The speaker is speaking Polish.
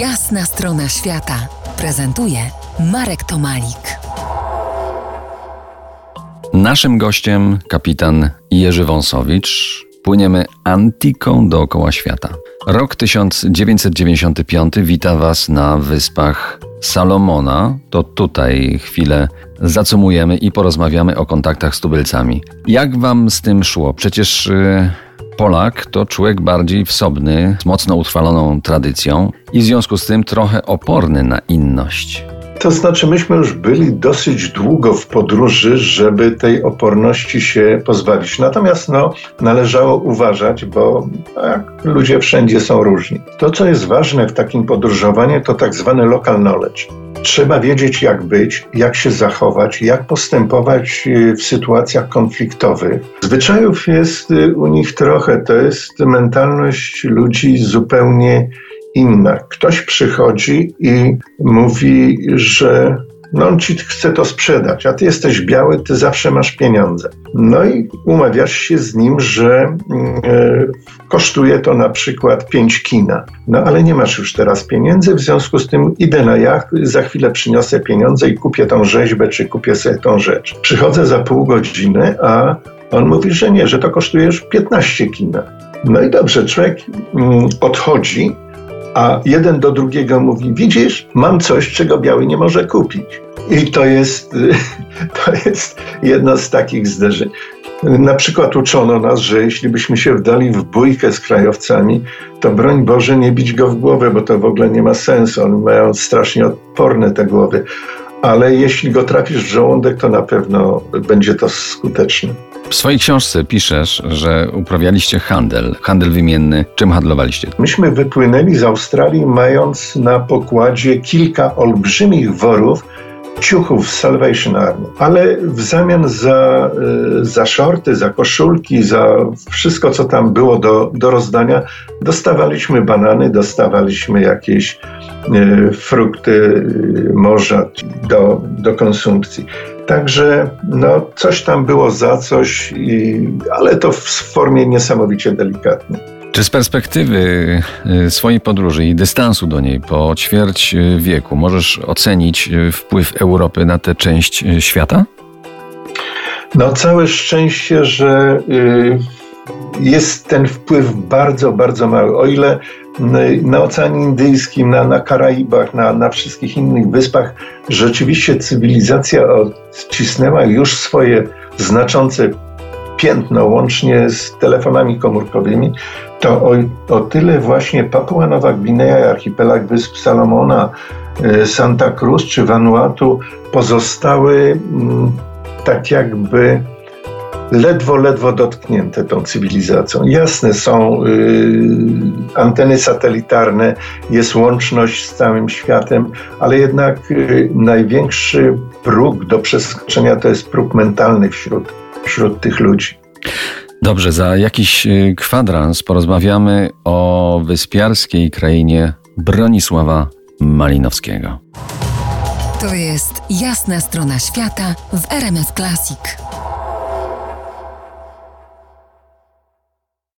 Jasna strona świata prezentuje Marek Tomalik. Naszym gościem kapitan Jerzy Wąsowicz. Płyniemy Antiką dookoła świata. Rok 1995 wita Was na wyspach Salomona. To tutaj chwilę zacumujemy i porozmawiamy o kontaktach z tubylcami. Jak Wam z tym szło? Przecież... Yy Polak to człowiek bardziej wsobny, z mocno utrwaloną tradycją i w związku z tym trochę oporny na inność. To znaczy, myśmy już byli dosyć długo w podróży, żeby tej oporności się pozbawić. Natomiast no, należało uważać, bo tak, ludzie wszędzie są różni. To, co jest ważne w takim podróżowaniu, to tak zwany local knowledge. Trzeba wiedzieć, jak być, jak się zachować, jak postępować y, w sytuacjach konfliktowych. Zwyczajów jest y, u nich trochę. To jest mentalność ludzi zupełnie inna. Ktoś przychodzi i mówi, że no on ci chce to sprzedać, a ty jesteś biały, ty zawsze masz pieniądze. No i umawiasz się z nim, że y, kosztuje to na przykład 5 kina. No ale nie masz już teraz pieniędzy, w związku z tym idę na jacht, za chwilę przyniosę pieniądze i kupię tą rzeźbę, czy kupię sobie tą rzecz. Przychodzę za pół godziny, a on mówi, że nie, że to kosztuje już 15 kina. No i dobrze, człowiek mm, odchodzi, a jeden do drugiego mówi: Widzisz, mam coś, czego biały nie może kupić. I to jest, to jest jedno z takich zderzeń. Na przykład uczono nas, że jeśli byśmy się wdali w bójkę z krajowcami, to broń Boże nie bić go w głowę, bo to w ogóle nie ma sensu. Oni mają strasznie odporne te głowy. Ale jeśli go trafisz w żołądek, to na pewno będzie to skuteczne. W swojej książce piszesz, że uprawialiście handel, handel wymienny. Czym handlowaliście? Myśmy wypłynęli z Australii, mając na pokładzie kilka olbrzymich worów ciuchów Salvation Army, ale w zamian za, y, za shorty, za koszulki, za wszystko, co tam było do, do rozdania, dostawaliśmy banany, dostawaliśmy jakieś y, frukty y, morza do, do konsumpcji. Także no, coś tam było za coś, i, ale to w formie niesamowicie delikatnej. Czy z perspektywy y, swojej podróży i dystansu do niej po ćwierć y, wieku możesz ocenić y, wpływ Europy na tę część świata? No, całe szczęście, że jest ten wpływ bardzo, bardzo mały. O ile na Oceanie Indyjskim, na, na Karaibach, na, na wszystkich innych wyspach rzeczywiście cywilizacja odcisnęła już swoje znaczące piętno, łącznie z telefonami komórkowymi, to o, o tyle właśnie Papua Nowa Gwinea, archipelag Wysp Salomona, y, Santa Cruz czy Vanuatu pozostały mm, tak jakby ledwo, ledwo dotknięte tą cywilizacją. Jasne, są y, anteny satelitarne, jest łączność z całym światem, ale jednak y, największy próg do przeskoczenia to jest próg mentalny wśród, wśród tych ludzi. Dobrze, za jakiś y, kwadrans porozmawiamy o wyspiarskiej krainie Bronisława Malinowskiego. To jest jasna strona świata w RMS Classic.